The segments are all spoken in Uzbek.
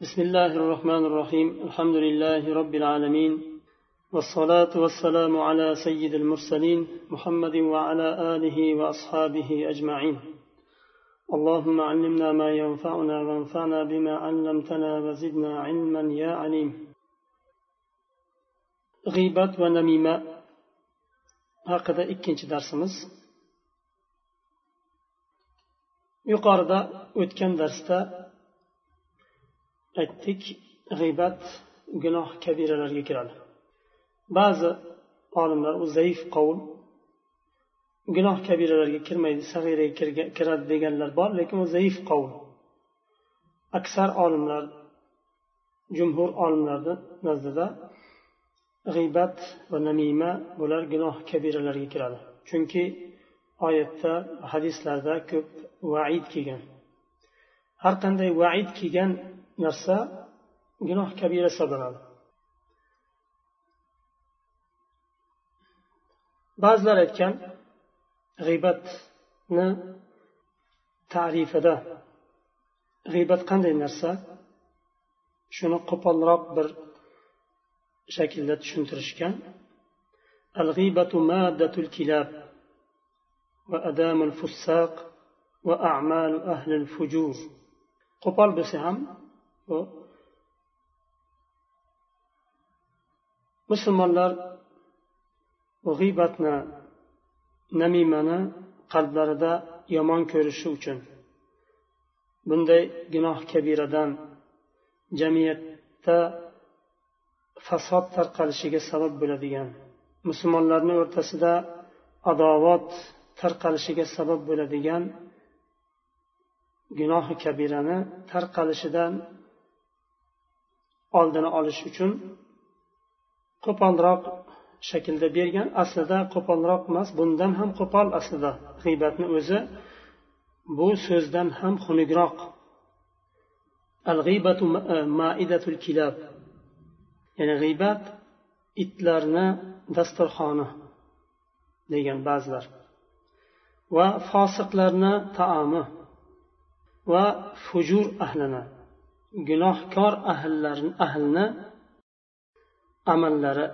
بسم الله الرحمن الرحيم الحمد لله رب العالمين والصلاة والسلام على سيد المرسلين محمد وعلى آله وأصحابه أجمعين اللهم علمنا ما ينفعنا وانفعنا بما علمتنا وزدنا علما يا عليم غيبة ونميمة haqida ikkinchi darsimiz. Yuqorida o'tgan darsda aytdik g'iybat gunoh kabiralarga kiradi. Ba'zi olimlar u zaif qovul gunoh kabiralarga kirmaydi sag'iraga kiradi deganlar bor lekin u zaif qovul aksar olimlar jumhur olimlarni nazdida g'iybat va namima bular gunoh kabiralarga kiradi. Chunki oyatda hadislarda ko'p vaid kelgan. Har qanday vaid kelgan narsa gunoh kabira hisoblanadi ba'zilar aytgan g'iybatni tarifida g'iybat qanday narsa shuni qo'polroq bir shaklda tushuntirishgan الغيبة مادة الكلاب وأدام الفساق وأعمال أهل الفجور qo'pol bo'lsa ham musulmonlar g'iybatni namimani qalblarida yomon ko'rishi uchun bunday gunoh kabiradan jamiyatda fasod tarqalishiga sabab bo'ladigan musulmonlarni o'rtasida adovat tarqalishiga sabab bo'ladigan gunohi kabirani tarqalishidan oldini olish uchun qo'polroq shaklda bergan. Aslida qo'polroq emas bundan ham qo'pol aslida. G'iybatni o'zi bu so'zdan ham xunukroq. Al g'iybatu e, maidatul kilab. Ya'ni g'iybat itlarni dasturxoni degan ba'zilar. Va fosiqlarni taomi. Va fujur ahlini. Gunohkor ahllarni ahlni amallari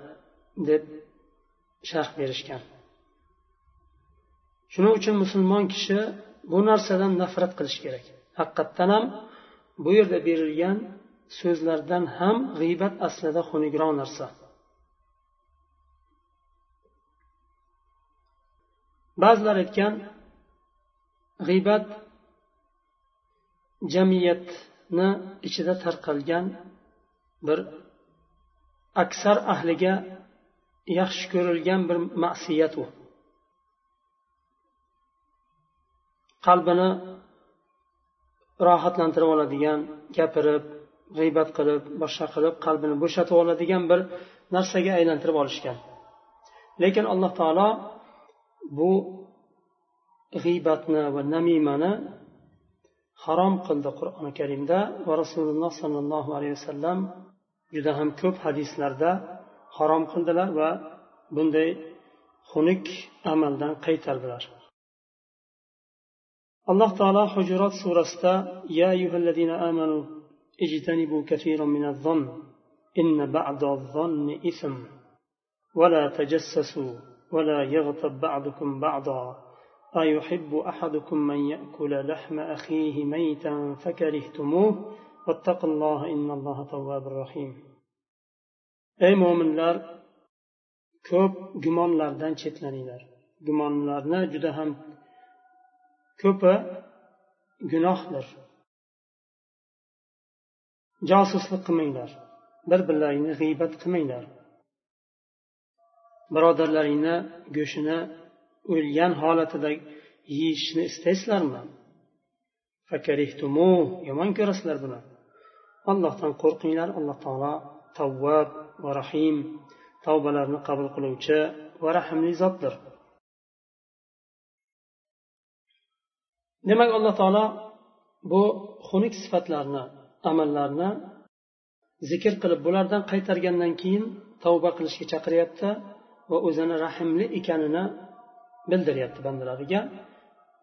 deb sharh berishgan. Shuning uchun musulmon kishi bu narsadan nafrat qilish kerak. Haqiqatdan ham bu yerda berilgan so'zlardan ham g'iybat aslida xunukroq narsa. Ba'zilar aytgan g'iybat ni ichida tarqalgan bir aksar ahliga yaxshi ko'rilgan bir ma'siyat u. Qalbini rohatlantirib oladigan gapirib g'iybat qilib boshqa qilib qalbini bo'shatib oladigan bir narsaga aylantirib olishgan. Lekin alloh taolo bu g'iybatni va namimani harom qildi qur'oni karimda va rasululloh sollallohu alayhi vasallam juda ham ko'p hadislarda harom qildilar va bunday xunuk amaldan qaytardilar alloh taolo hujurot surasida ya ayyuhallazina amanu اجتنبوا كثيرا من الظن إن بعض الظن إثم ولا تجسسوا ولا يغتب بعضكم بعضا أيحب أحدكم من يأكل لحم أخيه ميتا فكرهتموه واتقوا الله إن الله تواب رحيم أي مؤمن لار ko'p gumonlardan chetlaninglar gumonlarni juda ham ko'pi gunohdir josuslik qilmanglar bir birlaringni g'iybat qilmanglar birodarlaringni go'shtini o'lgan holatida yeyishni istaysizlarmi? Yomon ko'rasizlar buni. Allohdan qo'rqinglar alloh taolo tavvab va rahim tavbalarni qabul qiluvchi va rahmli zotdir. Demak alloh taolo bu xunuk sifatlarni amallarni zikr qilib bulardan qaytargandan keyin tavba qilishga chaqiryapti va o'zini rahmli ekanini bildiryapti bandalariga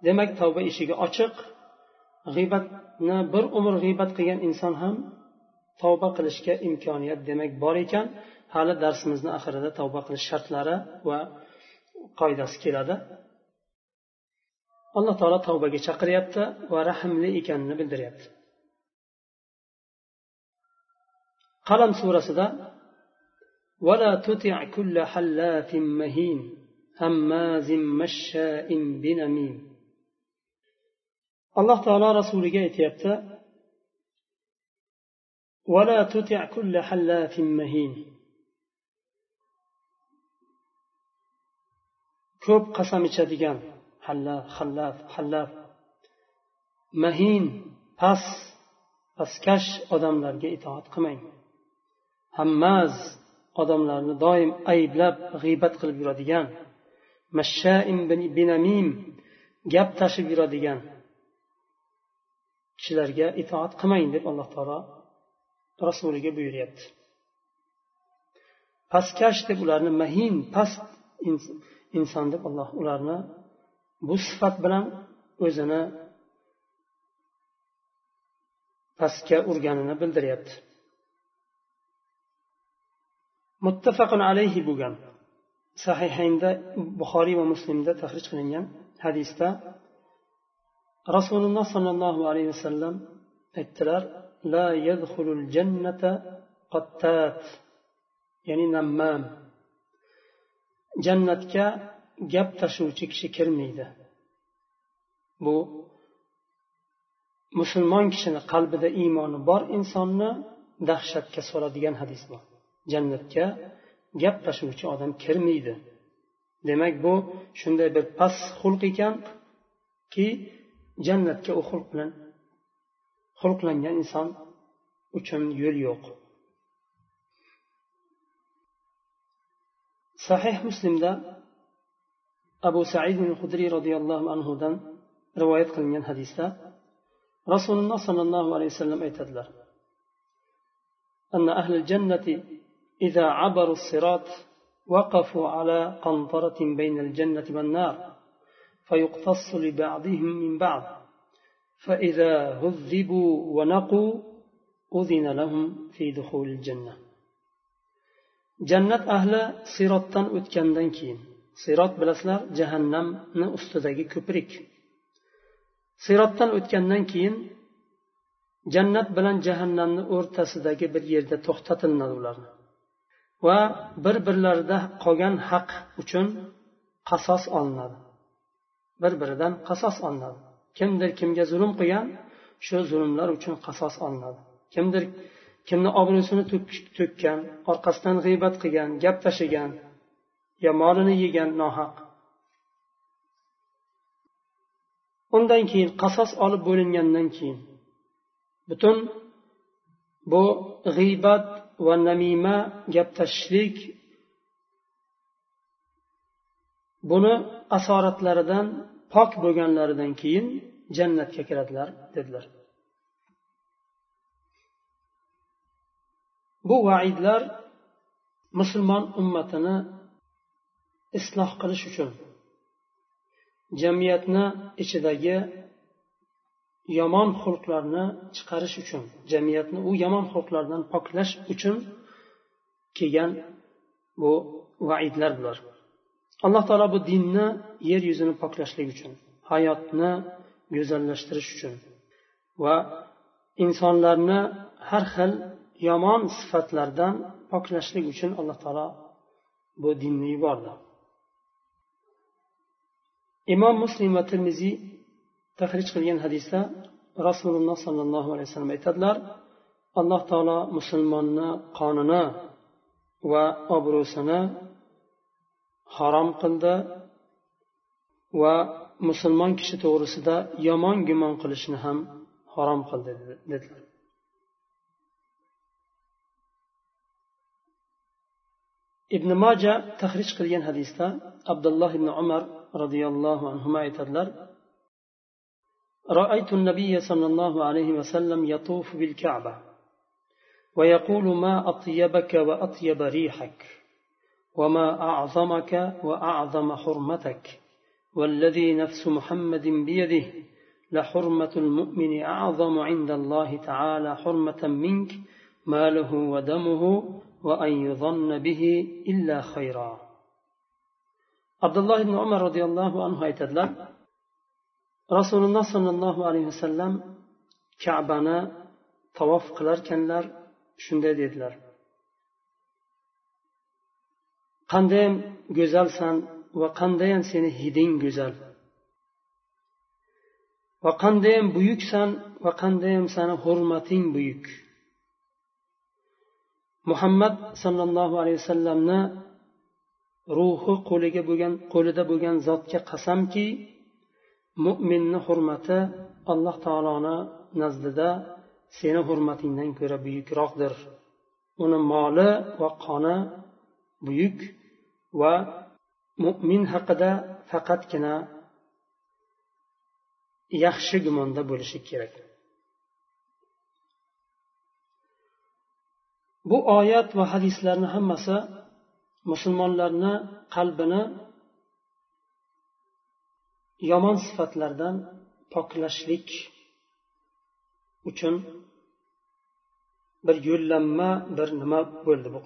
demak tavba eshigi ochiq g'iybatni bir umr g'iybat qilgan inson ham tavba qilishga imkoniyat demak bor ekan hali darsimizni oxirida tavba qilish shartlari va qoidasi keladi alloh taolo tavbaga chaqiryapti va rahmli ekanini bildiryapti qalam surasida ولا تطع كل حلاف مهين هماز مشاء بنميم alloh taolo rasuliga aytyapti ولا تطع كل حلاف مهين ko'p qasam ichadigan hallaf hallaf hallaf mahin past pastkash odamlarga itoat qilmang hammaz odamlarni doim ayblab g'iybat qilib yuradigan mashshain binamim gap tashib yuradigan kishilarga itoat qilmang deb alloh taolo rasuliga buyuryapti. Pastkash deb ularni mahin past inson deb alloh ularni bu sifat bilan o'zini pastga urganini bildiryapti. Muttafaqun alayhi bo'lgan sahihaynda buxoriy va muslimda tahrij qilingan hadisda rasululloh sollallohu alayhi vasallam aytdilar la yadxulul jannata qattat ya'ni nammam. Jannatga gap tashuvchi kishi kirmaydi. Bu musulmon kishini qalbida iymoni bor insonni dahshatga soladigan hadis bu. Jannatga gap tashuvchi odam kirmaydi demak bu shunday bir past xulq ekanki jannatga u xulq bilan xulqlangan inson uchun yo'l yo'q sahih muslimda abu said hudriy roziyallohu anhudan rivoyat qilingan hadisda rasululloh sollallohu alayhi vasallam aytadilar أن أهل الجنة إذا عبروا الصراط وقفوا على قنطرة بين الجنة والنار فيقتص لبعضهم من بعض فإذا هذبوا ونقوا أذن لهم في دخول الجنة jannat ahli sirotdan o'tgandan keyin sirot bilasizlar jahannamni ustidagi ko'prik sirotdan o'tgandan keyin jannat bilan jahannamni o'rtasidagi bir yerda to'xtatilinadi ularni va bir birlarida qolgan haq uchun qasos olinadi. Bir biridan qasos olinadi. Kimdir kimga zulm qilgan shu zulmlar uchun qasos olinadi. Kimdir kimni obro'sini to'kkan orqasidan g'iybat qilgan gap tashlagan yo molini yegan nohaq. Undan keyin qasos olib bo'lingandan keyin butun bu g'iybat va namima gap tashishlik buni asoratlaridan pok bo'lganlaridan keyin jannatga kiradilar dedilar. Bu vaidlar musulmon ummatini isloh qilish uchun jamiyatni ichidagi yomon xulqlarni chiqarish uchun jamiyatni u yomon xulqlardan poklash uchun kelgan bu vaidlar bular. Alloh taolo bu dinni yer yuzini poklashlik uchun hayotni go'zallashtirish uchun va insonlarni har xil yomon sifatlardan poklashlik uchun alloh taolo bu dinni yubordi. Imom muslim va termiziy tahrij qilgan hadisda rasululloh sollallohu alayhi vasallam aytadilar alloh taolo musulmonni qonini va obro'sini harom qildi va musulmon kishi to'g'risida yomon gumon qilishni ham harom qildi dedilar. Ibn moja tahrij qilgan hadisda abdulloh ibn umar roziyallohu anhu aytadilar رأيت النبي صلى الله عليه وسلم يطوف بالكعبة ويقول ما أطيبك وأطيب ريحك وما أعظمك وأعظم حرمتك والذي نفس محمد بيده لحرمة المؤمن أعظم عند الله تعالى حرمة منك ماله ودمه وأن يظن به إلا خيرا. عبد الله بن عمر رضي الله عنه aytadilar rasululloh sollallohu alayhi vasallam kabani tavof qilarkanlar shunday dedilar. Qandayam go'zalsan va qandayam seni hiding go'zal. Va qandayam buyuksan va qandayam sani hurmating buyuk. Muhammad sollallohu alayhi vasallamni ruhi qo'liga bo'lgan qo'lida bo'lgan zotga qasamki mo'minni hurmati alloh taoloni nazdida seni hurmatingdan ko'ra buyukroqdir. Uni moli va qoni buyuk va mo'min haqida faqatgina yaxshi gumonda bo'lishi kerak. Bu oyat va hadislarni hammasi musulmonlarni qalbini yomon sifatlardan poklashlik uchun bir yo'llanma bir nima bo'ldi bu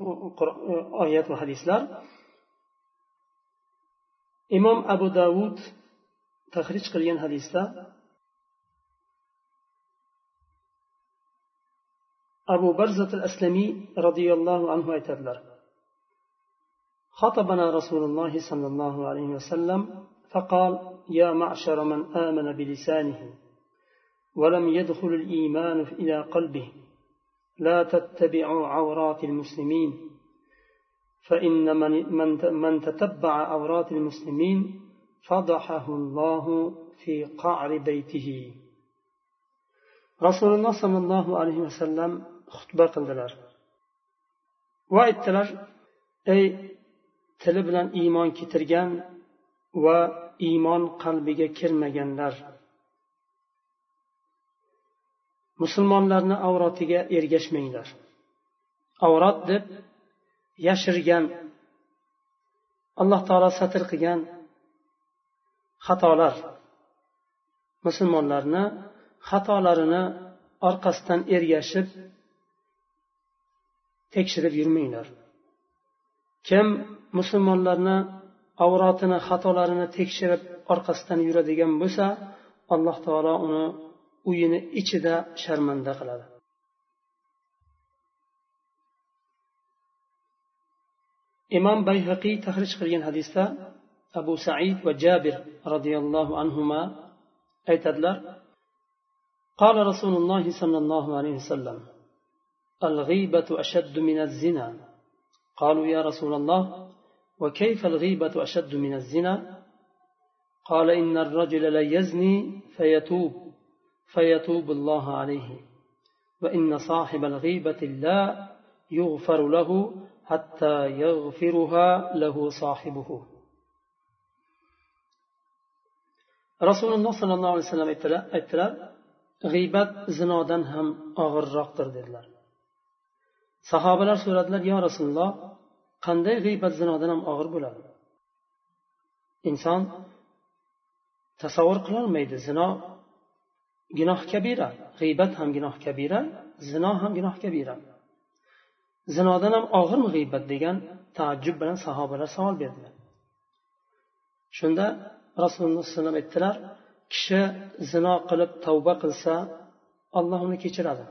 oyat va hadislar imom abu davud tahrij qilgan hadisda abu barzat al aslamiy roziyallohu anhu aytadilar خطبنا رسول الله صلى الله عليه وسلم فقال يا معشر من آمن بلسانه ولم يدخل الإيمان إلى قلبه. لا تتبعوا عورات المسلمين. فإن من, تتبع عورات المسلمين فضحه الله في قعر بيته. رسول الله صلى الله عليه وسلم خطبة وaytdilar ey tili bilan iymon keltirgan va iymon qalbiga kirmaganlar musulmonlarni avrotiga ergashmanglar. Avrot deb yashirgan alloh taolo satr qilgan xatolar. Musulmonlarni xatolarini orqasidan ergashib tekshirib yurmanglar. Kim musulmonlarni avrotini xatolarini tekshirib orqasidan yuradigan bo'lsa alloh taolo uni uyini ichida sharmanda qiladi imom bayhaqiy tahrij qilgan hadisda abu said va jabir roziyallohu anhuma aytadilar قال رسول الله صلى الله عليه وسلم الغيبة أشد من الزنا قالوا يا رسول الله وكيف الغيبة أشد من الزنا؟ قال إن الرجل ليزني فيتوب فيتوب الله عليه. وإن صاحب الغيبة لا يغفر له حتى يغفرها له صاحبه. صلى الله عليه وسلم aytdilar g'iybat zinodan ham og'irroqdir dedilar sahobalar so'radilar yo rasululloh qanday g'iybat zinodan ham og'ir bo'ladi? Inson tasavvur qilolmaydi. Zino gunoh kabira g'iybat ham gunoh kabira zino ham gunoh kabira. Zinodan ham og'irmi g'iybat degan taajjub bilan sahobalar savol berdilar. Shunda rasululloh alayhi vasallam aytdilar kishi zino qilib tavba qilsa alloh uni kechiradi.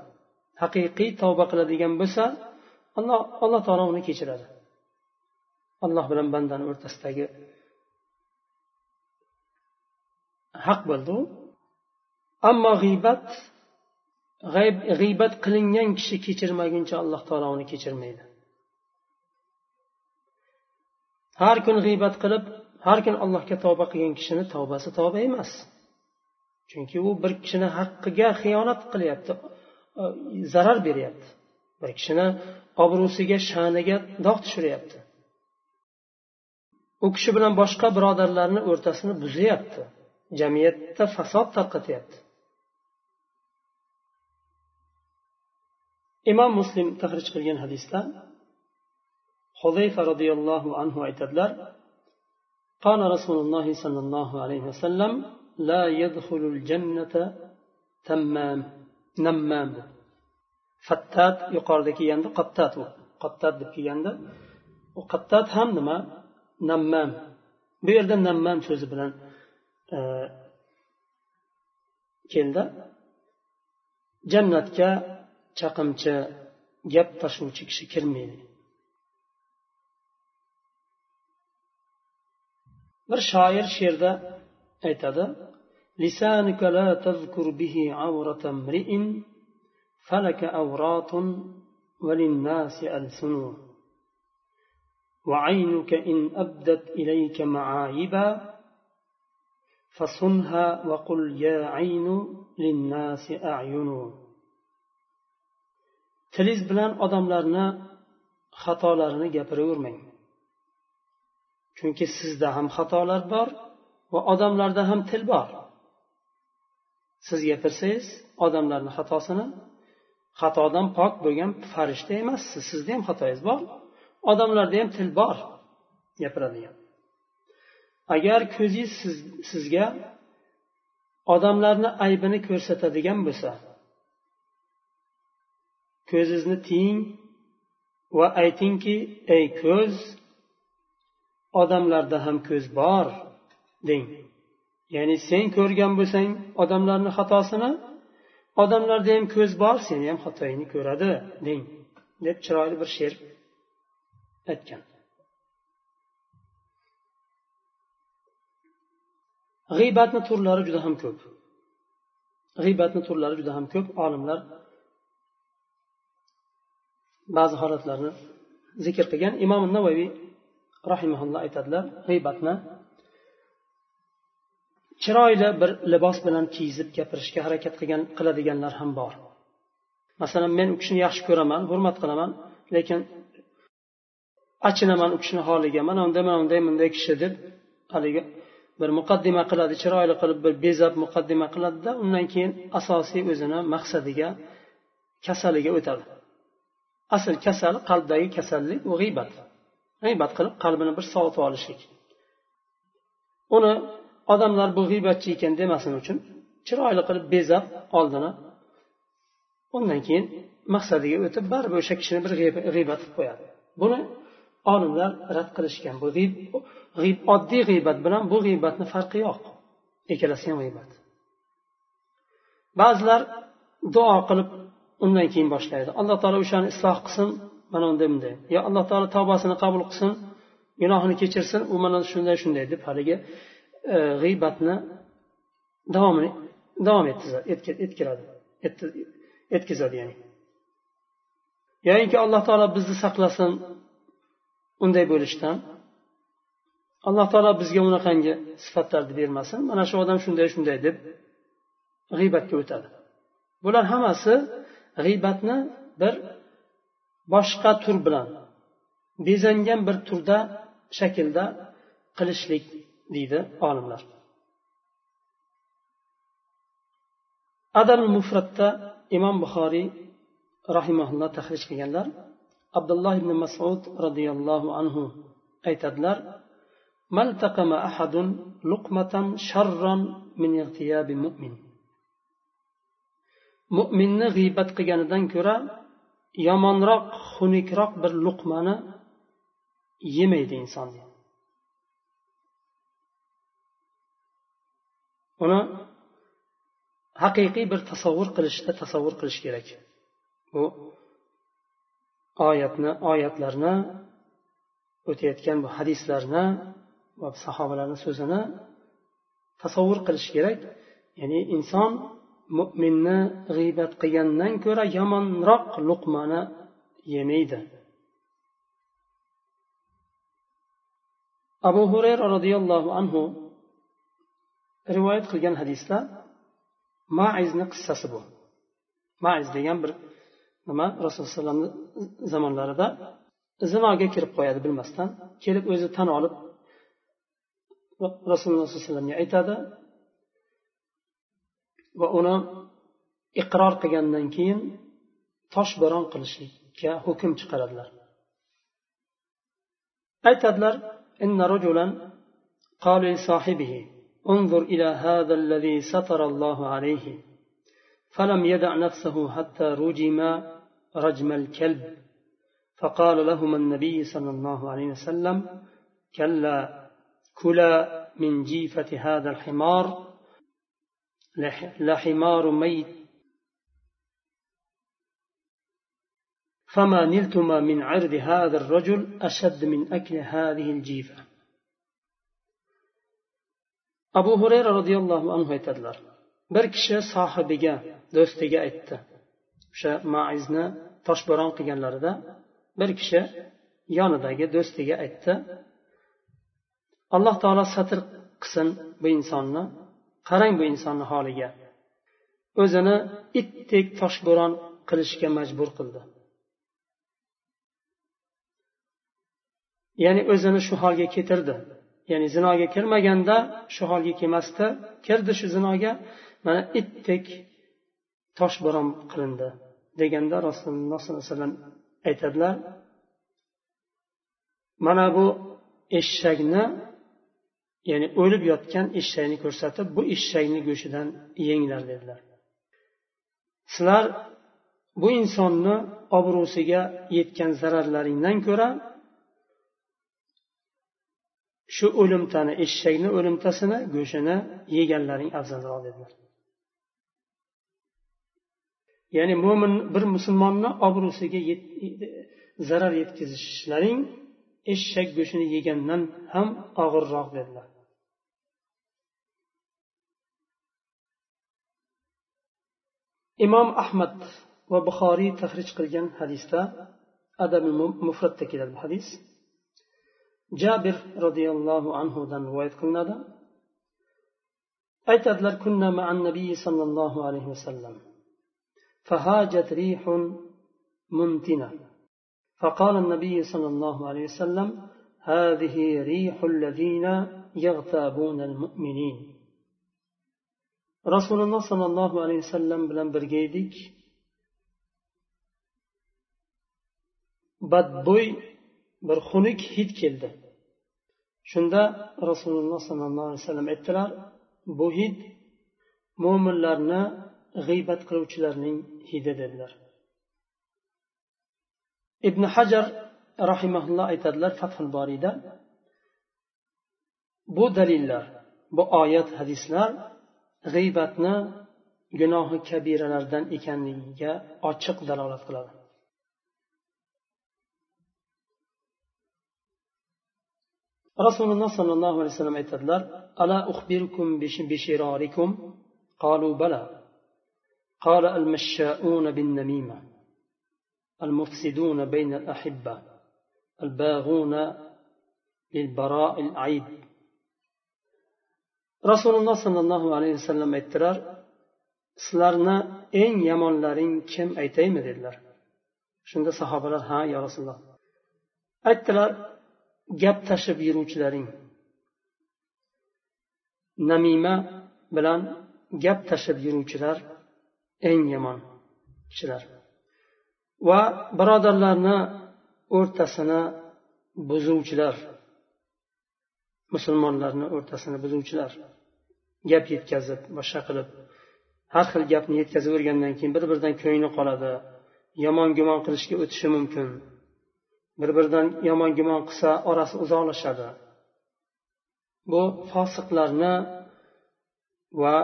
Haqiqiy tavba qiladigan bo'lsa alloh alloh taolo uni kechiradi. Alloh bilan bandani o'rtasidagi haq bo'ldi u. Ammo g'iybat g'iybat qilingan kishi kechirmaguncha alloh taolo uni kechirmaydi. Har kun g'iybat qilib har kun allohga tavba qilgan kishini tavbasi tavba emas. Chunki u bir kishini haqqiga xiyonat qilyapti zarar beryapti. Bir kishini obro'siga sha'niga dog' tushiryapti. u kishi bilan boshqa birodarlarni o'rtasini buzyapti jamiyatda fasod tarqatyapti imom muslim tahrij qilgan hadisda huzayfa roziyallohu anhu aytadilar قال رسول الله صلى الله عليه وسلم لا يدخل الجنة تمام نمام fattat yuqorida kelganda qattat u qattat deb kelganda u qattat ham nima nammam bu yerda nammam so'zi bilan e, keldi jannatga chaqimchi gap tashuvchi kishi kirmaydi bir shoir she'rda aytadi لسانك لا تذكر به عورة امرئ فلك أوراط وللناس ألسن وعينك إن أبدت إليك معايبا فصنها وقل يا عين للناس أعين tiliz bilan odamlarni xatolarini gapiravermang chunki sizda ham xatolar bor va odamlarda ham til bor siz gapirsangiz odamlarni xatosini xatodan pok bo'lgan farishta emassiz sizni ham xatoyingiz bor odamlarda ham til bor gapiradigan. Agar ko'zingiz siz, sizga odamlarni aybini ko'rsatadigan bo'lsa ko'zingizni tiying va aytingki ey ko'z odamlarda ham ko'z bor deng. Ya'ni sen ko'rgan bo'lsang odamlarni xatosini odamlarda ham ko'z bor seni ham xatoingni ko'radi deng deb chiroyli bir she'r aytgan g'iybatni turlari juda ham ko'p. G'iybatni turlari juda ham ko'p. Olimlar ba'zi holatlarni zikr qilgan. Imom navoiy rahimaulloh aytadilar g'iybatni chiroyli bir libos bilan kiyizib gapirishga harakat qilgan qiladiganlar ham bor. Masalan men u kishini yaxshi ko'raman hurmat qilaman lekin achinaman u kishini holiga. Mana unday mana unday bunday kishi deb haligi bir muqaddima qiladi chiroyli qilib bir bezab muqaddima qiladida undan keyin asosiy o'zini maqsadiga kasaliga o'tadi. Asl kasal qalbdagi kasallik u g'iybat. G'iybat qilib qalbini bir sovutib olishlik. Uni odamlar bu g'iybatchi ekan demasin uchun chiroyli qilib bezab oldini undan keyin maqsadiga o'tib baribir o'sha kishini bir g'iybat qilib qo'yadi. Buni olimlar rad qilishgan bu oddiy g'iybat bilan bu g'iybatni farqi yo'q. Ikkalasi ham g'iybat. Ba'zilar duo qilib undan keyin boshlaydi. Alloh taolo o'shani isloh qilsin mana unday bunday yo alloh taolo tavbasini qabul qilsin gunohini kechirsin u mana shunday shunday deb haligi e, g'iybatni davomini davom etkazadi etkazadi ya'ni. Yoinki alloh taolo bizni saqlasin unday bo'lishdan alloh taolo bizga unaqangi sifatlarni bermasin. Mana shu odam shunday shunday deb g'iybatga o'tadi. Bular hammasi g'iybatni bir boshqa tur bilan bezangan bir turda shaklda qilishlik deydi olimlar. Adal mufratda imom buxoriy rahimaulloh tahrij qilganlar abdulloh ibn masud roziyallohu anhu aytadilar maltaqama ahadun luqmatan sharron min igtiyabi mu'min. Mo'minni g'iybat qilganidan ko'ra yomonroq xunukroq bir luqmani yemaydi inson. Uni haqiqiy bir tasavvur qilishda tasavvur qilish kerak. Bu oyatni oyatlarni o'tayotgan bu hadislarni va sahobalarni so'zini tasavvur qilish kerak. Ya'ni inson mo'minni g'iybat qilgandan ko'ra yomonroq luqmani yemaydi. Abu hurayra roziyallohu anhu rivoyat qilgan hadisda maizni qissasi bu. Maiz degan bir nima rasululloh alayhi vasallamni zamonlarida zinoga kirib qo'yadi bilmasdan kelib o'zi tan olib rasululloh sollallohu alayhi vasallamga aytadi va uni iqror qilgandan keyin toshbo'ron qilishlikka hukm chiqaradilar aytadilar إن رجلا قال لصاحبه انظر إلى هذا الذي ستر الله عليه فلم يدع نفسه حتى رجم رجم الكلب. فقال لهما النبي صلى الله عليه وسلم كلا كلا من جيفة هذا الحمار لحمار ميت. فما نلتما من عرض هذا الرجل أشد من أكل هذه الجيفة. أبو هريرة رضي الله عنه aytadilar bir kishi sohibiga do'stiga aytdi. O'sha maizni toshbo'ron qilganlarida bir kishi yonidagi do'stiga aytdi. Alloh taolo satr qilsin bu insonni qarang bu insonni holiga. O'zini itdek toshbo'ron qilishga majbur qildi. Ya'ni o'zini shu holga keltirdi. Ya'ni zinoga kirmaganda shu holga kelmasdi kirdi shu zinoga. Mana itdek toshbo'ron qilindi deganda rasululloh sollallohu alayhi vasallam aytadilar mana bu eshakni ya'ni o'lib yotgan eshakni ko'rsatib bu eshakni go'shtidan yenglar dedilar. Sizlar bu insonni obro'siga yetgan zararlaringdan ko'ra shu o'limtani eshakni o'limtasini go'shtini yeganlaring afzalroq dedilar. Ya'ni mo'min bir musulmonni obro'siga zarar yetkazishlaring eshak go'shtini yegandan ham og'irroq dedilar. Imom ahmad va buxoriy tahrij qilgan hadisda adabi mufratda keladi bu hadis. Jabir roziyallohu anhudan rivoyat qilinadi. Aytadilar kunna ma'an nabiy sollallohu alayhi vasallam. فهاجت ريح منتنة فقال النبي صلى الله عليه وسلم هذه ريح الذين يغتابون المؤمنين. رسول الله صلى الله عليه وسلم بلن برقيدك بدبوي برخونك هيد كيلد شند رسول الله صلى الله عليه وسلم aytdilar بوهيد hid لارنا g'iybat qiluvchilarning hidi dedilar. Ibn hajar rahimaulloh aytadilar fathul boriyda bu dalillar bu oyat hadislar g'iybatni gunohi kabiralardan ekanligiga ochiq dalolat qiladi. Rasululloh sollallohu alayhi vasallam aytadilar ala uxbirkum bishirorikum qalu bala. قال المشاؤون بالنميمة المفسدون بين الأحبة الباغون للبراء العيد رسول الله صلى الله عليه وسلم اترار سلارنا إن يمن لارين كم أيتيم دلار شند صحابة ها يا رسول الله اترار جب تشب يروش لارين نميمة بلان جب تشب يروش لارين eng yomon kishilar. Va birodarlarni o'rtasini buzuvchilar. Musulmonlarni o'rtasini buzuvchilar. Gap yetkazib boshqa qilib har xil gapni yetkazib o'rgandan keyin bir biridan ko'ngli qoladi. Yomon gumon qilishga o'tishi mumkin. Bir biridan yomon gumon qilsa orasi uzoqlashadi. Bu fosiqlarni va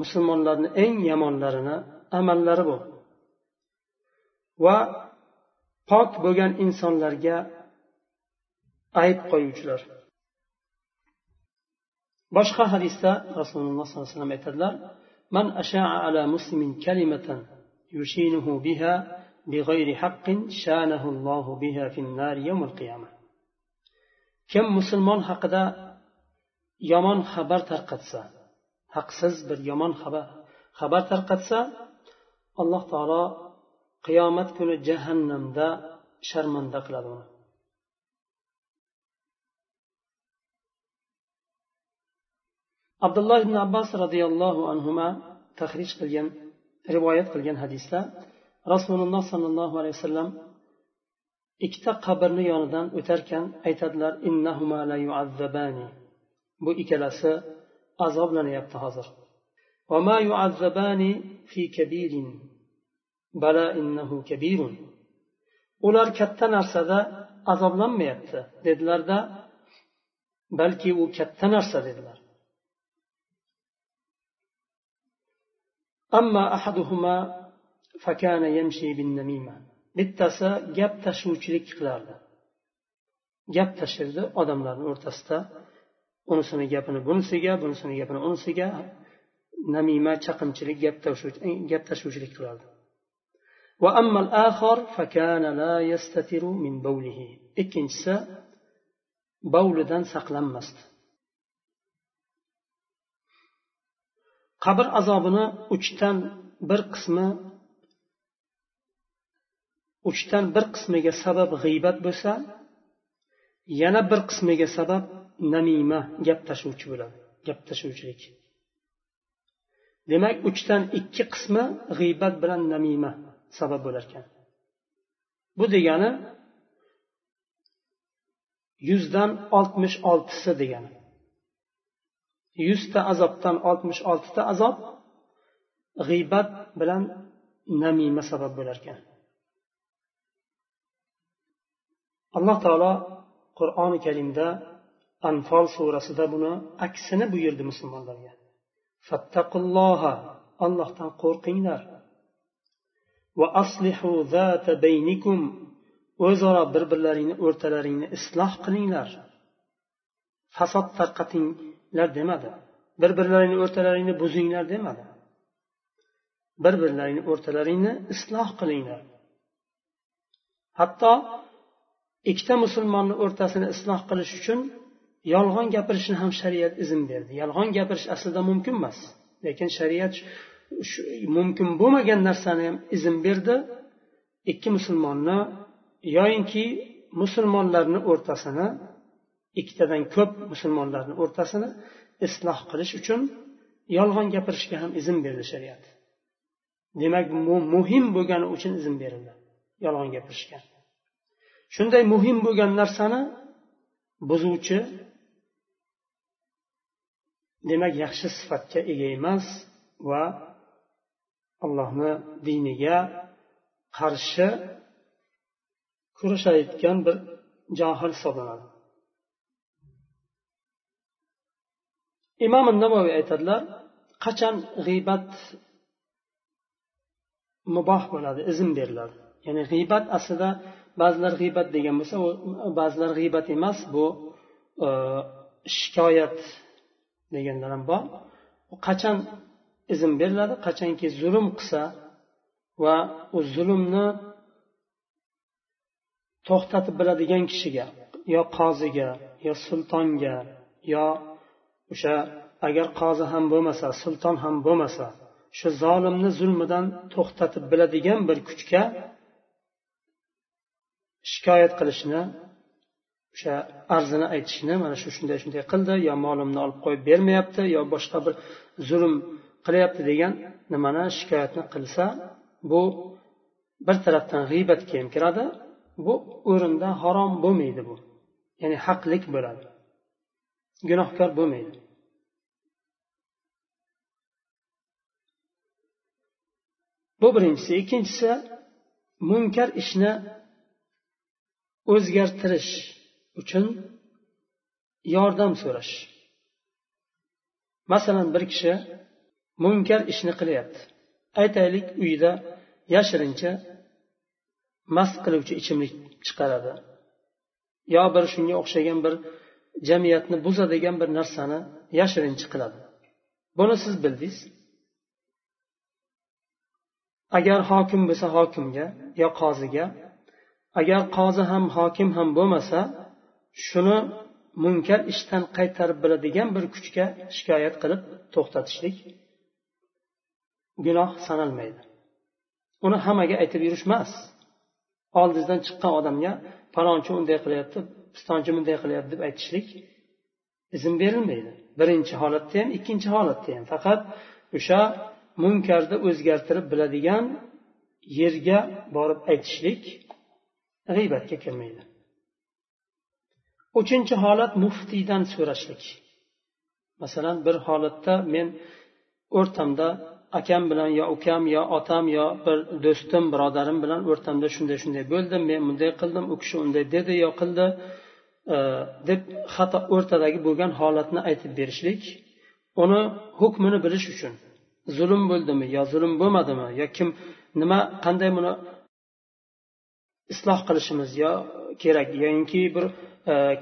musulmonlarni eng yomonlarini amallari bu va pok bo'lgan insonlarga ayb qo'yuvchilar boshqa hadisda rasululloh sollallohu alayhi vasallam aytadilar من أشاع على مسلم كلمة يشينه بها بغير حق شانه الله بها في النار يوم القيامة كم مسلمان حقدا يمان خبر ترقدسا haqsiz bir yomon xabar xabar tarqatsa alloh taolo qiyomat kuni jahannamda sharmanda qiladi uni. Abdulloh ibn abbos roziyallohu anhu tahrij qilgan rivoyat qilgan hadisda rasululloh sollallohu alayhi vasallam ikkita qabrni yonidan o'tarkan aytadilar bu ikkalasi azoblanyapti hozir. وما يعذبان في كبير بلى إنه كبير ular katta narsada azoblanmayapti dedilarda balki u katta narsa dedilar أما أحدهما فكان يمشي بالنميمة bittasi gap tashuvchilik qilardi gap tashirdi odamlarni o'rtasida unisini gapini bunisiga bunisini gapini unisiga namima chaqimchilik gap tashuvchilik qilardi ikkinchisi bovlidan saqlanmasdi. Qabr azobini uchdan bir qismi uchdan bir qismiga sabab g'iybat bo'lsa yana bir qismiga sabab namima gap tashuvchi bo'ladi gap tashuvchilik. Demak uchdan ikki qismi g'iybat bilan namima sabab bo'lar ekan bu degani yuzdan oltmish oltisi degani. Yuzta azobdan oltmish oltita azob g'iybat bilan namima sabab bo'lar ekan alloh taolo qur'oni karimda anfol surasida buni aksini buyurdi musulmonlarga. Fattaqulloha allohdan qo'rqinglar. Va aslihu zata baynikum o'zaro bir birlaringni o'rtalaringni isloh qilinglar. Fasod tarqatinglar demadi. Bir birlaringni o'rtalaringni buzinglar demadi. Bir birlaringni o'rtalaringni isloh qilinglar. Hatto ikkita musulmonni o'rtasini isloh qilish uchun yolg'on gapirishni ham shariat izn berdi. Yolg'on gapirish aslida mumkin emas. Lekin shariat mumkin bo'lmagan narsani ham izn berdi. Ikki musulmonni yoyinki musulmonlarni o'rtasini ikkitadan ko'p musulmonlarni o'rtasini isloh qilish uchun yolg'on gapirishga ham izn berdi shariat. Demak bu muhim bo'lgani uchun izn berildi yolg'on gapirishga. Shunday muhim bo'lgan narsani buzuvchi demak yaxshi sifatga ega emas va allohni diniga qarshi kurashayotgan bir johil hisoblanadi. Imom navoiy aytadilar qachon g'iybat muboh bo'ladi izn beriladi. Ya'ni g'iybat aslida ba'zilar g'iybat degan bo'lsa ba'zilar g'iybat emas bu e, shikoyat deganlar ham bor. Qachon izn beriladi qachonki zulm qilsa va u zulmni to'xtatib biladigan kishiga yo qoziga yo sultonga yo o'sha agar qozi ham bo'lmasa sulton ham bo'lmasa shu zolimni zulmidan to'xtatib biladigan bir kuchga shikoyat qilishni o'sha arzini aytishni mana shu shunday shunday qildi yo molimni olib qo'yib bermayapti yo boshqa bir zulm qilyapti degan nimani shikoyatni qilsa bu bir tarafdan g'iybatga ham kiradi bu o'rinda harom bo'lmaydi bu. Ya'ni haqlik bo'ladi. Gunohkor bo'lmaydi. Bu birinchisi. Ikkinchisi munkar ishni o'zgartirish. Uchun yordam so'rash. Masalan bir kishi munkar ishni qilyapti. Aytaylik uyida yashirincha mast qiluvchi ichimlik chiqaradi. Yo bir shunga o'xshagan bir jamiyatni buzadigan bir narsani yashirincha qiladi. Buni siz bildingiz. Agar hokim bo'lsa hokimga yo qoziga. Agar qozi ham hokim ham bo'lmasa shuni munkar ishdan qaytarib biladigan bir kuchga shikoyat qilib to'xtatishlik gunoh sanalmaydi. Uni hammaga aytib yurish emas oldingizdan chiqqan odamga palonchi unday qilyapti pistonchi bunday qilyapti deb aytishlik izn berilmaydi. Birinchi holatda ham ikkinchi holatda ham. Faqat o'sha munkarni o'zgartirib biladigan yerga borib aytishlik g'iybatga kirmaydi. Uchinchi holat muftiydan so'rashlik. Masalan bir holatda men o'rtamda akam bilan yo ukam yo otam yo bir do'stim birodarim bilan o'rtamda shunday shunday bo'ldi men bunday qildim u kishi unday dedi yo qildi e, deb xato o'rtadagi bo'lgan holatni aytib berishlik. Uni hukmini bilish uchun zulm bo'ldimi yo zulm bo'lmadimi yo kim nima qanday buni isloh qilishimiz yo kerak yoinki bir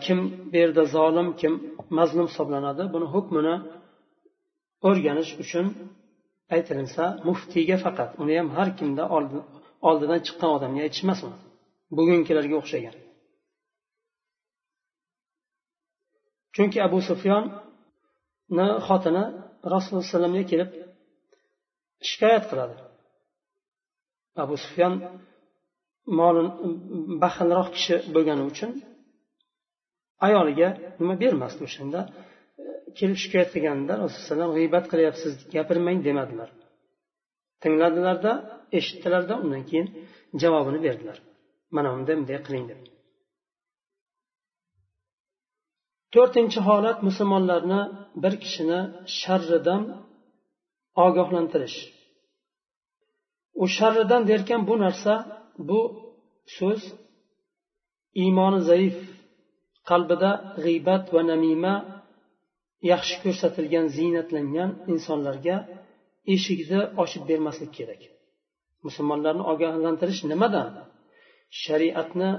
kim bu yerda zolim kim mazlum hisoblanadi buni hukmini o'rganish uchun aytilinsa muftiyga faqat uni ham har kimda oldidan chiqqan odamga aytishmas uni bugungilarga o'xshagan. Chunki abu sufyonni xotini rasululloh alayhi vasallamga kelib shikoyat qiladi. Abu sufyon molin baxilroq kishi bo'lgani uchun ayoliga nima bermasdi o'shanda? Kelib shikoyat qilganda rasululloh g'iybat qilyapsiz gapirmang demadilar. Tingladilarda eshitdilarda undan keyin javobini berdilar. Mana bunday bunday qiling deb to'rtinchi holat musulmonlarni bir kishini sharridan ogohlantirish. U sharridan derkan bu narsa bu so'z iymoni zaif. Qalbida g'iybat va namima yaxshi ko'rsatilgan ziynatlangan insonlarga eshikni ochib bermaslik kerak. Musulmonlarni ogohlantirish nimadan? Shariatni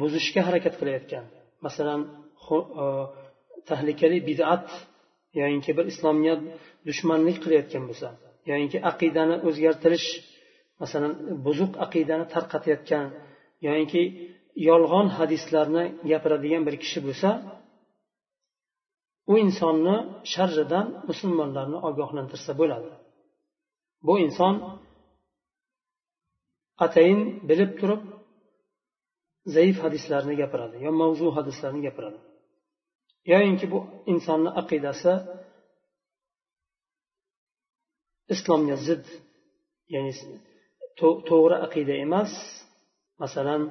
buzishga harakat qilayotgan. Masalan e, tahlikali bid'at yoyinki bir islomiyat dushmanlik qilayotgan bo'lsa yoyinki aqidani o'zgartirish masalan buzuq aqidani tarqatayotgan yoyinki yolg'on hadislarni gapiradigan bir kishi bo'lsa u insonni sharridan musulmonlarni ogohlantirsa bo'ladi. Bu inson atayin bilib turib zaif hadislarni gapiradi yo mavzu hadislarni gapiradi. Yoyinki bu insonni aqidasi islomga zid ya'ni to'g'ri aqida emas. Masalan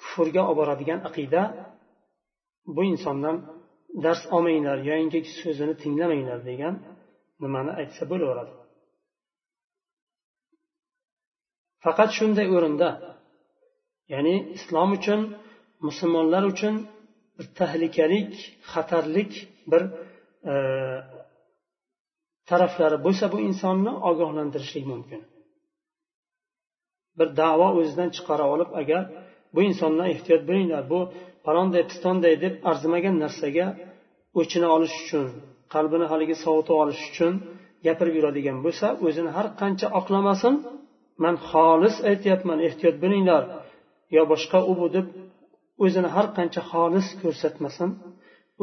kufrga olib boradigan aqida bu insondan dars olmanglar yoyinki so'zini tinglamanglar degan nimani aytsa bo'laveradi. Faqat shunday o'rinda ya'ni islom uchun musulmonlar uchun bir tahlikalik xatarlik bir e, taraflari bo'lsa bu insonni ogohlantirishlik mumkin. Bir davo o'zidan chiqara olib agar bu insondan ehtiyot bo'linglar. Bu palonday pistonday deb arzimagan narsaga o'chini olish uchun qalbini haligi sovutib olish uchun gapirib yuradigan bo'lsa o'zini har qancha oqlamasin man xolis aytyapman ehtiyot bo'linglar. Yo boshqa u bu deb o'zini har qancha xolis ko'rsatmasin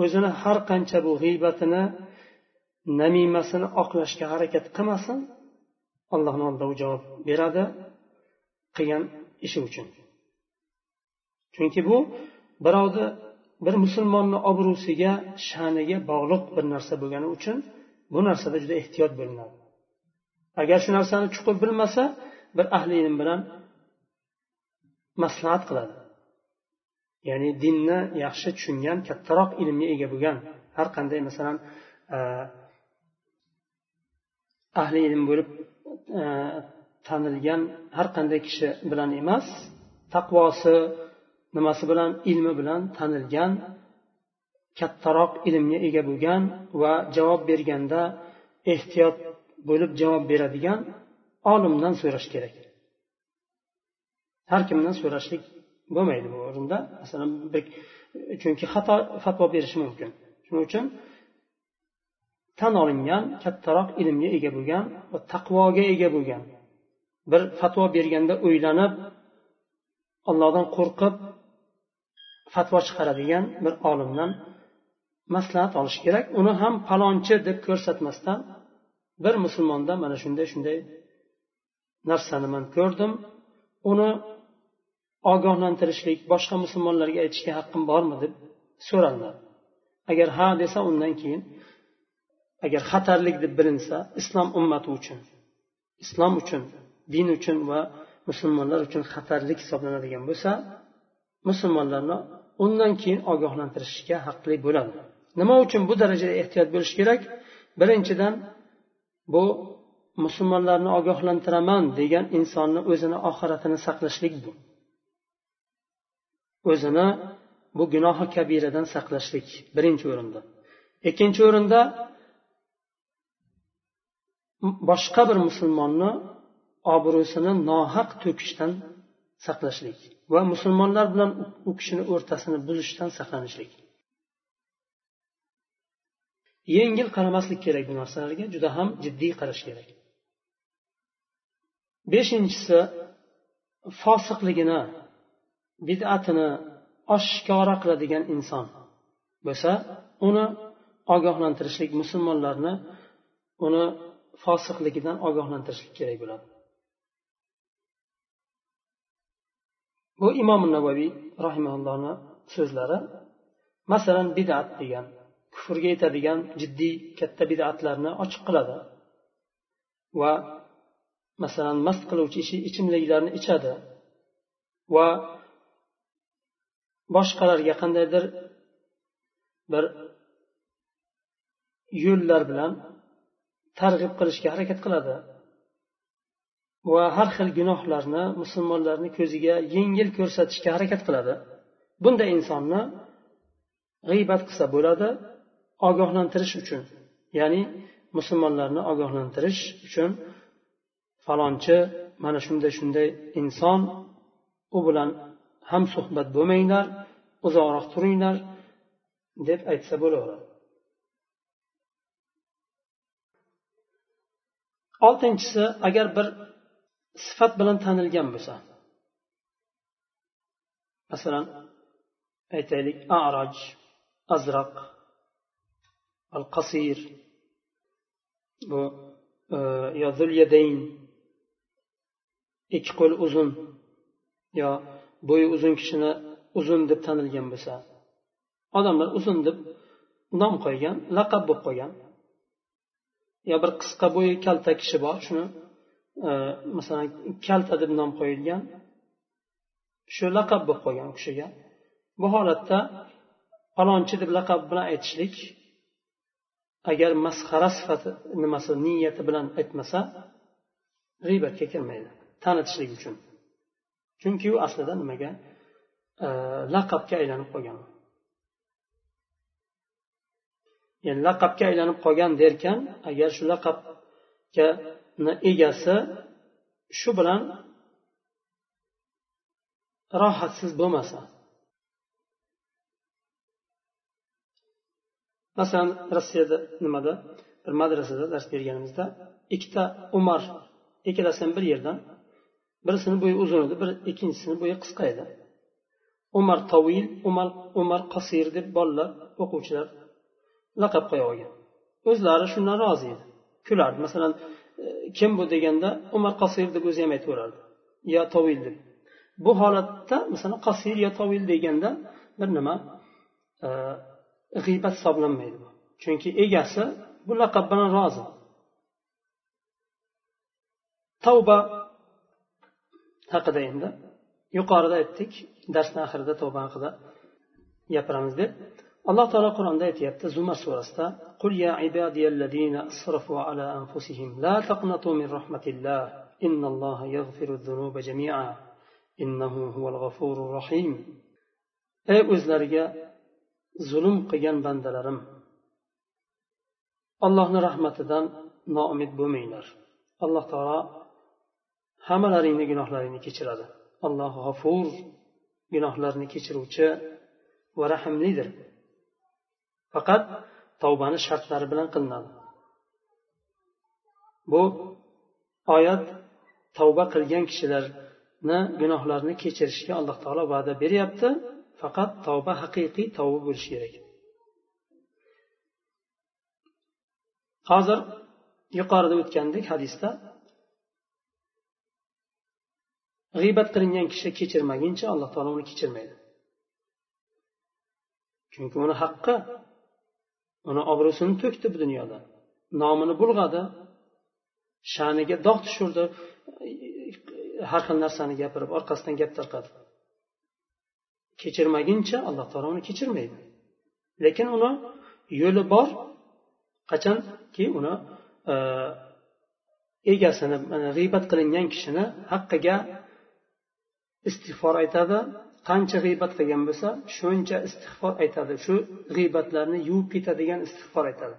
o'zini har qancha bu g'iybatini namimasini oqlashga harakat qilmasin allohni oldida u javob beradi qilgan ishi uchun. Chunki bu birovni bir musulmonni obro'siga sha'niga bog'liq bir narsa bo'lgani uchun bu narsada juda ehtiyot bo'linadi. Agar shu narsani chuqur bilmasa bir ahli ilm bilan maslahat qiladi. Ya'ni dinni yaxshi tushungan kattaroq ilmga ega bo'lgan har qanday masalan e, ahli ilm bo'lib e, tanilgan har qanday kishi bilan emas taqvosi nimasi bilan ilmi bilan tanilgan kattaroq ilmga ega bo'lgan va javob berganda ehtiyot bo'lib javob beradigan olimdan so'rash kerak. Har kimdan so'rashlik bo'lmaydi bu o'rinda. Masalan chunki xato fatvo berishi mumkin. Shuning uchun tan olingan kattaroq ilmga ega bo'lgan va taqvoga ega bo'lgan bir fatvo berganda o'ylanib allohdan qo'rqib fatvo chiqaradigan bir olimdan maslahat olish kerak. Uni ham palonchi deb ko'rsatmasdan bir musulmondan mana shunday shunday narsani man ko'rdim. Uni ogohlantirishlik boshqa musulmonlarga aytishga haqqim bormi deb so'ralinadi agar ha desa undan keyin agar xatarlik deb bilinsa islom ummati uchun islom uchun din uchun va musulmonlar uchun xatarlik hisoblanadigan bo'lsa musulmonlarni undan keyin ogohlantirishga haqli bo'ladi. Nima uchun bu darajada ehtiyot bo'lish kerak? Birinchidan bu musulmonlarni ogohlantiraman degan insonni o'zini oxiratini saqlashlik bu o'zini bu gunohi kabiradan saqlashlik birinchi o'rinda. Ikkinchi o'rinda boshqa bir musulmonni obro'sini nohaq to'kishdan saqlashlik va musulmonlar bilan u kishini o'rtasini buzishdan saqlanishlik. Yengil qaramaslik kerak bu narsalarga juda ham jiddiy qarash kerak. Beshinchisi fosiqligini bid'atini oshkora qiladigan inson bo'lsa uni ogohlantirishlik musulmonlarni uni fosiqligidan ogohlantirishlik kerak bo'ladi. Bu imom navoiy rahimallohni so'zlari masalan bid'at degan kufrga yetadigan jiddiy katta bid'atlarni ochiq qiladi. Va masalan mast qiluvchi ichimliklarni ichadi. Va boshqalarga qandaydir bir yo'llar bilan targ'ib qilishga harakat qiladi. Va har xil gunohlarni musulmonlarni ko'ziga yengil ko'rsatishga harakat qiladi. Bunday insonni g'iybat qilsa bo'ladi ogohlantirish uchun ya'ni musulmonlarni ogohlantirish uchun falonchi mana shunday shunday inson u bilan ham suhbat bo'lmanglar uzoqroq turinglar deb aytsa bo'laveradi. Oltinchisi agar bir sifat bilan tanilgan bo'lsa. Masalan aytaylik araj azraq al qasir bu e, yo zulyadayn ikki qo'l uzun yo bo'yi uzun kishini uzun deb tanilgan bo'lsa. Odamlar uzun deb nom qo'ygan laqab bo'lib qo'ygan. Yo bir qisqa bo'yi kalta kishi bor shuni Э, masalan kalta deb nom qo'yilgan shu laqab bo'lib qolgan u kishiga. Bu holatda falonchi deb laqab bilan aytishlik agar masxara sifati nimasi niyati bilan aytmasa g'iybatga kirmaydi tanitishlik uchun. Chunki u aslida nimaga? Laqabga aylanib qolgan. Ya'ni laqabga aylanib qolgan derkan agar shu laqabga egasi shu bilan rohatsiz bo'lmasa. Masalan rossiyada nimada? Bir madrasada dars berganimizda ikkita umar ikkalasi ham bir yerdan birisini bo'yi uzun edi bir ikkinchisini bo'yi qisqa edi. Umar tovil umar umar qasir deb bolalar o'quvchilar laqab qo'yib olgan. O'zlari shundan rozi edi. Kulardi. Masalan Э, kim bu deganda umar qasir deb o'zi ham aytaverardi. Yo tovil deb. Bu holatda masalan qasir yo tovil deganda bir nima? G'iybat hisoblanmaydi chunki egasi bu laqab bilan rozi tavba haqida endi yuqorida aytdik. Darsni oxirida tavba haqida gapiramiz deb. alloh taolo qur'onda aytyapti zumar surasida قل يا عبادي الذين أسرفوا على أنفسهم لا تقنطوا من رحمة الله إن الله يغفر الذنوب جميعا إنه هو الغفور الرحيم ey o'zlariga zulm qilgan bandalarim allohni rahmatidan noumid bo'lmanglar alloh taolo hammalaringni gunohlaringni kechiradi alloh g'afur gunohlarni kechiruvchi va rahmlidir faqat tavbani shartlari bilan qilinadi. Bu oyat tavba qilgan kishilarni gunohlarini kechirishga alloh taolo va'da beryapti. Faqat tavba haqiqiy tavba bo'lishi kerak. Hozir yuqorida o'tgandek hadisda. G'iybat qilingan kishi kechirmaguncha alloh taolo uni kechirmaydi. Chunki uni haqqi uni obro'sini to'kdi bu dunyoda. Nomini bulg'adi. Sha'niga dog' tushirdi. Har xil narsani gapirib orqasidan gap tarqadi. Kechirmaguncha alloh taolo uni kechirmaydi. Lekin uni yo'li bor. Qachonki uni e, egasini g'iybat qilingan kishini haqqiga istig'for aytadi. Qancha g'iybat qilgan bo'lsa shuncha istig'for aytadi. Shu g'iybatlarni yuvib ketadigan istig'for aytadi.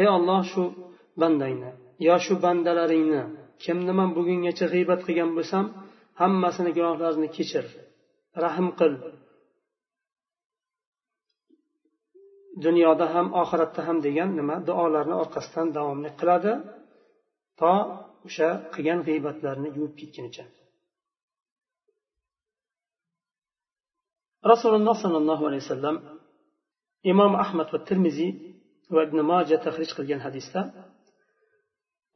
Ey olloh shu bandangni yo shu bandalaringni kimni man bugungacha g'iybat qilgan bo'lsam hammasini gunohlarini kechir rahm qil. Dunyoda ham oxiratda ham degan nima? Duolarni orqasidan davomli qiladi to o'sha qilgan g'iybatlarini yuvib ketgunicha. Rasululloh sollallohu alayhi vasallam imom ahmad va termiziy va ibn moja tahrij qilgan hadisda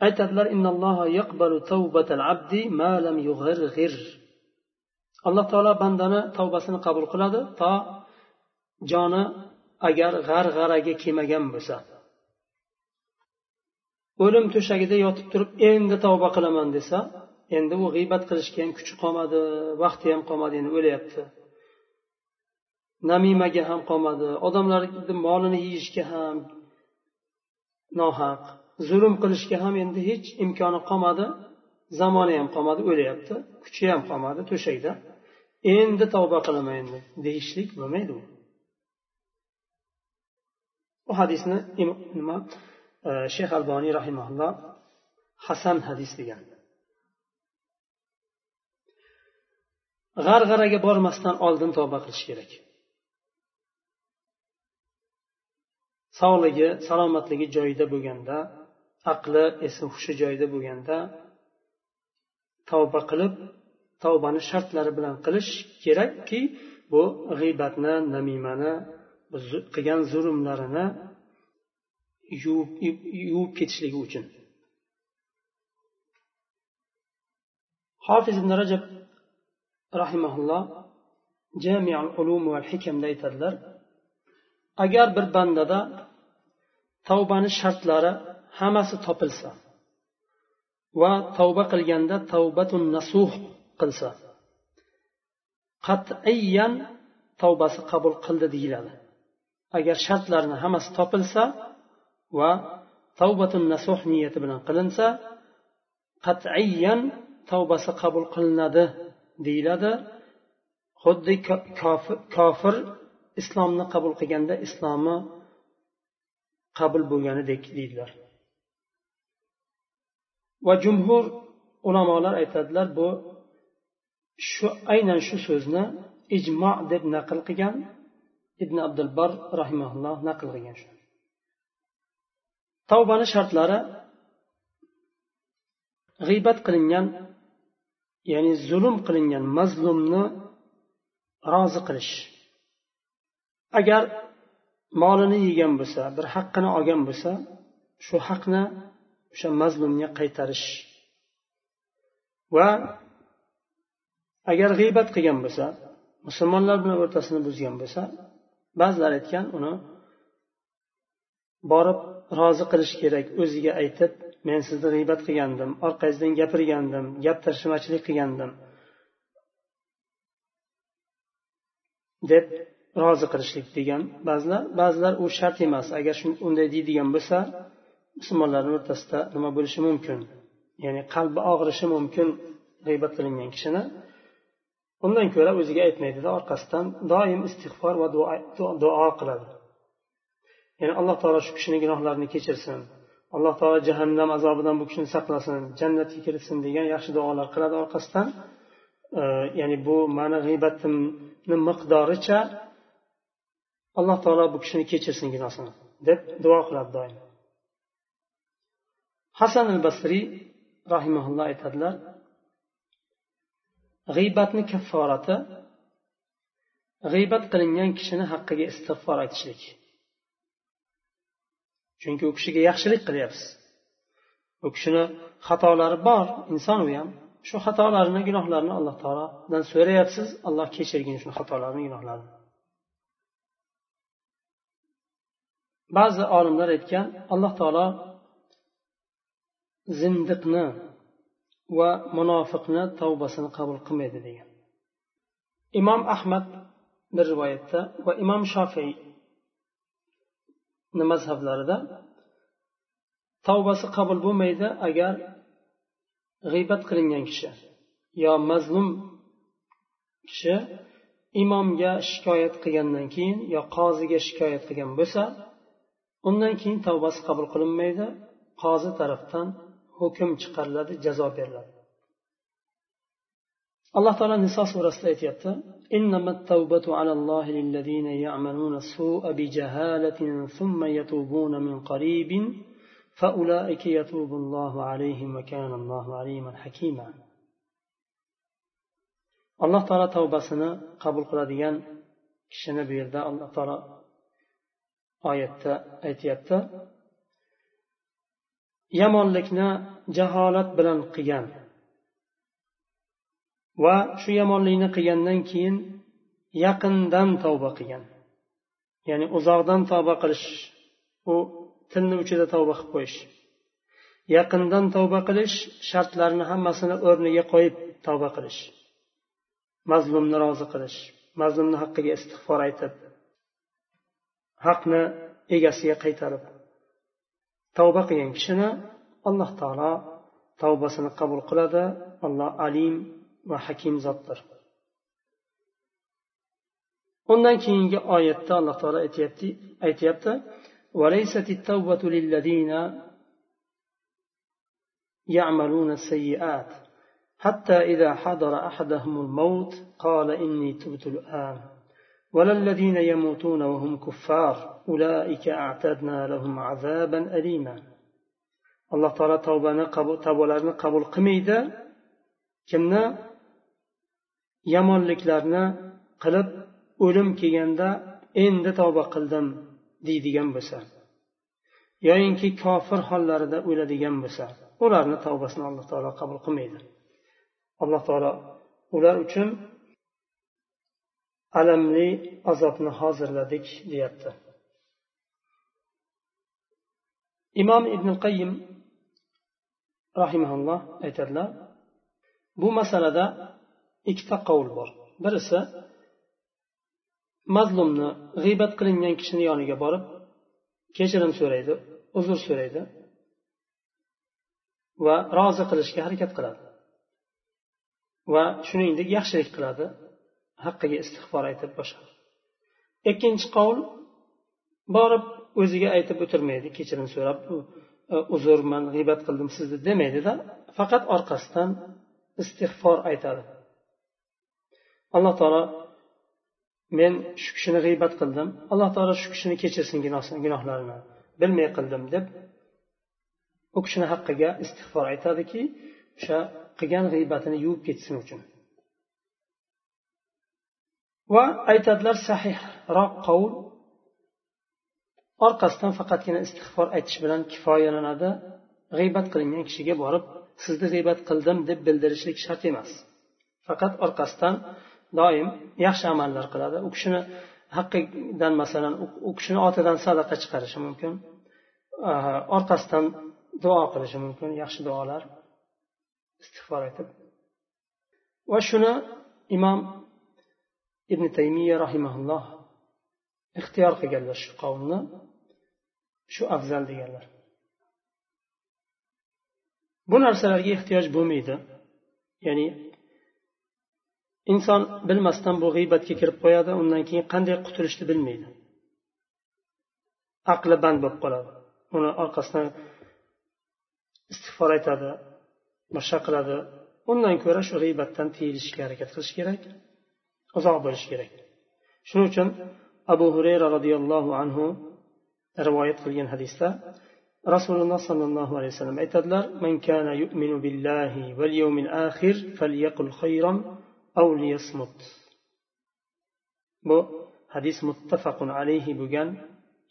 aytadilar alloh taolo bandani tavbasini qabul qiladi to joni agar g'arg'araga kelmagan bo'lsa. O'lim to'shagida yotib turib endi tavba qilaman desa endi u g'iybat qilishga ham kuchi qolmadi vaqti ham qolmadi endi o'lyapti namimaga ham qolmadi. Odamlarni molini yeyishga ham nohaq. Zulm qilishga ham endi hech imkoni qolmadi. Zamoni ham qolmadi o'lyapti. Kuchi ham qolmadi to'shakda. Endi tavba qilaman endi deyishlik bo'lmaydi u. Bu hadisni nima e, shayx alboniy rahimaulloh hasan hadis degan. G'arg'araga bormasdan oldin tavba qilish kerak. Sog'ligi salomatligi joyida bo'lganda aqli esi hushi joyida bo'lganda tavba qilib tavbani shartlari bilan qilish kerakki bu g'iybatni namimani qilgan zulmlarini yuvib ketishligi uchun. Hofiz ibn rajab rahimaulloh jamiul ulum va hikamda aytadilar. Agar bir bandada tavbani shartlari hammasi topilsa va tavba qilganda tavbatun nasuh qilsa qat'iyan tavbasi qabul qildi deyiladi. Agar shartlarni hammasi topilsa va tavbatun nasuh niyati bilan qilinsa qat'iyan tavbasi qabul qilinadi deyiladi. Xuddi kofir islomni qabul qilganda islomi qabul bo'lganidek deydilar. Va jumhur ulamolar aytadilar bu shu aynan shu so'zni ijmo deb naql qilgan ibn abdulbar rahimaulloh naql qilgan shu. Tavbani shartlari g'iybat qilingan ya'ni zulm qilingan mazlumni rozi qilish. Agar molini yegan bo'lsa bir haqqini olgan bo'lsa shu haqni o'sha mazlumga qaytarish. Va agar g'iybat qilgan bo'lsa musulmonlar bilan o'rtasini buzgan bo'lsa ba'zilar aytgan uni borib rozi qilish kerak o'ziga aytib men sizni g'iybat qilgandim orqangizdan gapirgandim gap tashimachilik qilgandim deb rozi qilishlik degan ba'zilar ba'zilar u shart emas. Agar unday deydigan bo'lsa musulmonlarni o'rtasida nima bo'lishi mumkin? Ya'ni qalbi og'rishi mumkin g'iybat qilingan kishini. Undan ko'ra o'ziga aytmaydida orqasidan doim istig'for va duo qiladi. Ya'ni alloh taolo shu kishini gunohlarini kechirsin. Alloh taolo jahannam azobidan bu kishini saqlasin jannatga kiritsin degan yaxshi duolar qiladi orqasidan. Ya'ni bu mani g'iybatimni miqdoricha alloh taolo bu kishini kechirsin gunohsini deb duo qiladi doim. Hasan al basriy rahimaulloh aytadilar g'iybatni kafforati g'iybat qilingan kishini haqqiga istig'for aytishlik. Chunki u kishiga yaxshilik qilyapsiz. U kishini xatolari bor inson u ham. Shu xatolarini gunohlarini alloh taolodan so'rayapsiz alloh kechirgin shu xatolarini gunohlarini. Ba'zi olimlar aytgan alloh taolo zindiqni va munofiqni tavbasini qabul qilmaydi degan. Imom ahmad bir rivoyatda va imom shofiy mazhablarida tavbasi qabul bo'lmaydi agar g'iybat qilingan kishi yo mazlum kishi imomga shikoyat qilgandan keyin yo qoziga shikoyat qilgan bo'lsa undan keyin tavbasi qabul qilinmaydi qozi tarafdan hukm chiqariladi jazo beriladi alloh taolo niso surasida aytyapti إنما التوبة على الله للذين يعملون السوء بجهالة ثم يتوبون من قريب فأولئك يتوب الله عليهم وكان الله عليما حكيما alloh taolo tavbasini qabul qiladigan kishini bu yerda alloh taolo oyatda aytyapti. Yomonlikni jaholat bilan qilgan va shu yomonlikni qilgandan keyin yaqindan tavba qilgan. Ya'ni uzoqdan tavba qilish u tilni uchida tavba qilib qo'yish. Yaqindan tavba qilish shartlarni hammasini o'rniga qo'yib tavba qilish. Mazlumni rozi qilish mazlumni haqqiga istig'for aytib haqni egasiga qaytarib tavba qilgan kishini alloh taolo tavbasini qabul qiladi alloh alim va hakim zotdir undan keyingi oyatda alloh taolo aytyapti aytyapti وليست التوبة للذين يعملون السيئات حتى إذا حضر أحدهم الموت قال إني تبت الآن ولا الذين يموتون وهم كفار أولئك أعتدنا لهم عذابا أليما alloh taolo tavbani tavbalarni qabul qilmaydi kimni yomonliklarni qilib o'lim kelganda endi tavba qildim deydigan bo'lsa yoyinki kofir hollarida o'ladigan bo'lsa ularni tavbasini alloh taolo qabul qilmaydi alloh taolo ular uchun alamli azobni hozirladik deyapti. Imom ibn qayyim rahimaulloh aytadilar bu masalada ikkita qovul bor. Birisi mazlumni g'iybat qilingan kishini yoniga borib kechirim so'raydi uzr so'raydi va rozi qilishga harakat qiladi va shuningdek yaxshilik qiladi. Haqqiga istig'for aytib boshqa ikkinchi qavl borib o'ziga aytib o'tirmaydi kechirim so'rab e, uzr man g'iybat qildim sizni demaydida faqat orqasidan istig'for aytadi. Alloh taolo men shu kishini g'iybat qildim alloh taolo shu kishini kechirsin gunohlarini bilmay qildim deb u kishini haqqiga istig'for aytadiki o'sha qilgan g'iybatini yuvib ketsin uchun. Va aytadilar sahihroq qovul. Orqasidan faqatgina istig'for aytish bilan kifoyalanadi. G'iybat qilingan kishiga borib sizni g'iybat qildim deb bildirishlik shart emas. Faqat orqasidan doim yaxshi amallar qiladi. U kishini haqqidan masalan u kishini otidan sadaqa chiqarishi mumkin. Orqasidan duo qilishi mumkin yaxshi duolar. Istig'for aytib. Va shuni imom ibn taymiya rahimaulloh ixtiyor qilganlar shu qavmni shu afzal deganlar. Bu narsalarga ehtiyoj bo'lmaydi. Ya'ni inson bilmasdan bu g'iybatga kirib qo'yadi undan keyin qanday qutulishni bilmaydi. Aqli band bo'lib qoladi. Uni orqasidan istig'for aytadi boshqa qiladi. Undan ko'ra shu g'iybatdan tiyilishga harakat qilish kerak. Uzoq bo'lishi kerak. Shuning uchun abu hurayra roziyallohu anhu rivoyat qilgan hadisda rasululloh sollallohu alayhi vasallam aytadilar man kana yu'minu billahi val yawmil akhir falyaqul khayran aw liyasmut. Bu hadis muttafaqun alayhi bo'lgan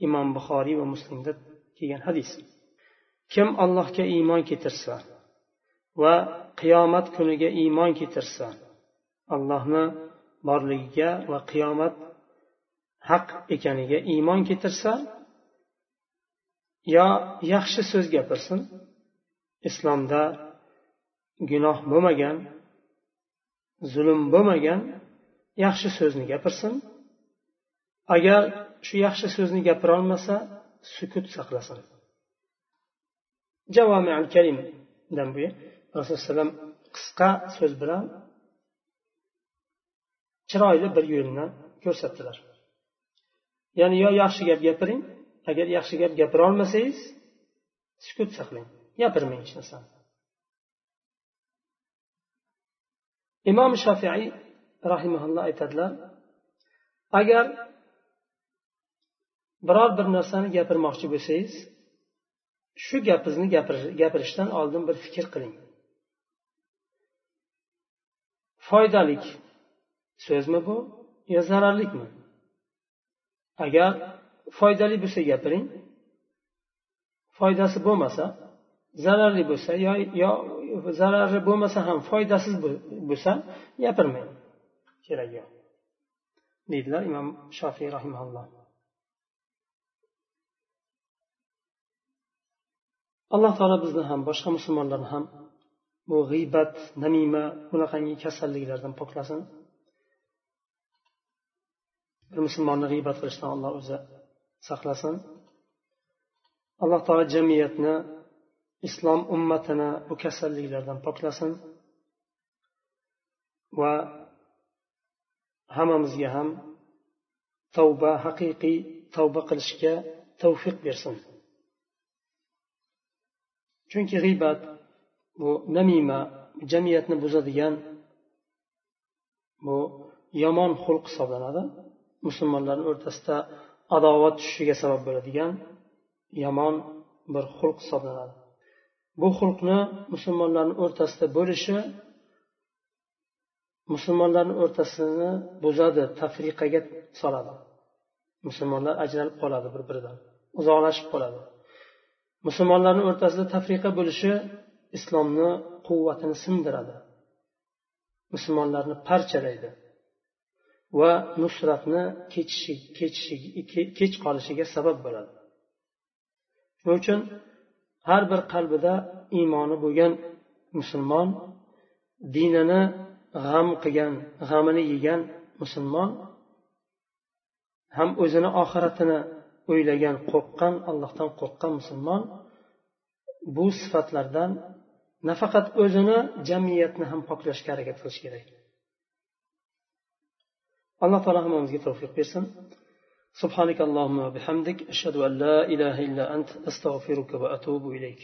imom buxoriy va muslimda kelgan hadis. Kim allohga iymon keltirsa va qiyomat kuniga iymon keltirsa allohni borligiga va qiyomat haq ekaniga iymon keltirsa yo yaxshi so'z gapirsin islomda gunoh bo'lmagan zulm bo'lmagan yaxshi so'zni gapirsin. Agar shu yaxshi so'zni gapirolmasa sukut saqlasin. Javomi al kalimdan bu rasululloh alayhivasallam qisqa so'z bilan chiroyli bir yo'lni ko'rsatdilar. Ya'ni yo yaxshi gap gapiring agar yaxshi gap gapirolmasangiz sukut saqlang gapirmang hech narsani. Imom shofiiy rahimaulloh aytadilar agar biror bir narsani gapirmoqchi bo'lsangiz shu gapingizni gapirishdan oldin bir fikr qiling. Foydalik so'zmi bu yo zararlikmi? Agar foydali bo'lsa gapiring foydasi bo'lmasa zararli bo'lsa yo yo zarari bo'lmasa ham foydasiz bo'lsa gapirmang. Keragi yo'q. Deydilar imom shofiy rahimalloh alloh taolo bizni ham boshqa musulmonlarni ham bu g'iybat namima bunaqangi kasalliklardan poklasin bir musulmonni g'iybat qilishdan alloh o'zi saqlasin. Alloh taolo jamiyatni islom ummatini bu kasalliklardan poklasin va hammamizga ham tavba haqiqiy tavba qilishga tavfiq bersin. Chunki g'iybat bu namima jamiyatni buzadigan bu yomon xulq hisoblanadi. Musulmonlarni o'rtasida adovat tushishiga sabab bo'ladigan yomon bir xulq hisoblanadi. Bu xulqni musulmonlarni o'rtasida bo'lishi musulmonlarni o'rtasini buzadi tafriqaga soladi. Musulmonlar ajralib qoladi bir biridan uzoqlashib qoladi. Musulmonlarni o'rtasida tafriqa bo'lishi islomni quvvatini sindiradi. Musulmonlarni parchalaydi. Va nusratni kech qolishiga sabab bo'ladi. Shuning uchun har bir qalbida iymoni bo'lgan musulmon dinini g'am qilgan g'amini yegan musulmon ham o'zini oxiratini o'ylagan qo'rqqan allohdan qo'rqqan musulmon bu sifatlardan nafaqat o'zini jamiyatni ham poklashga harakat qilish kerak. Alloh taolo hammamizga tavfiq bersin سبحانك اللهم وبحمدك أشهد أن لا إله إلا أنت أستغفرك وأتوب إليك.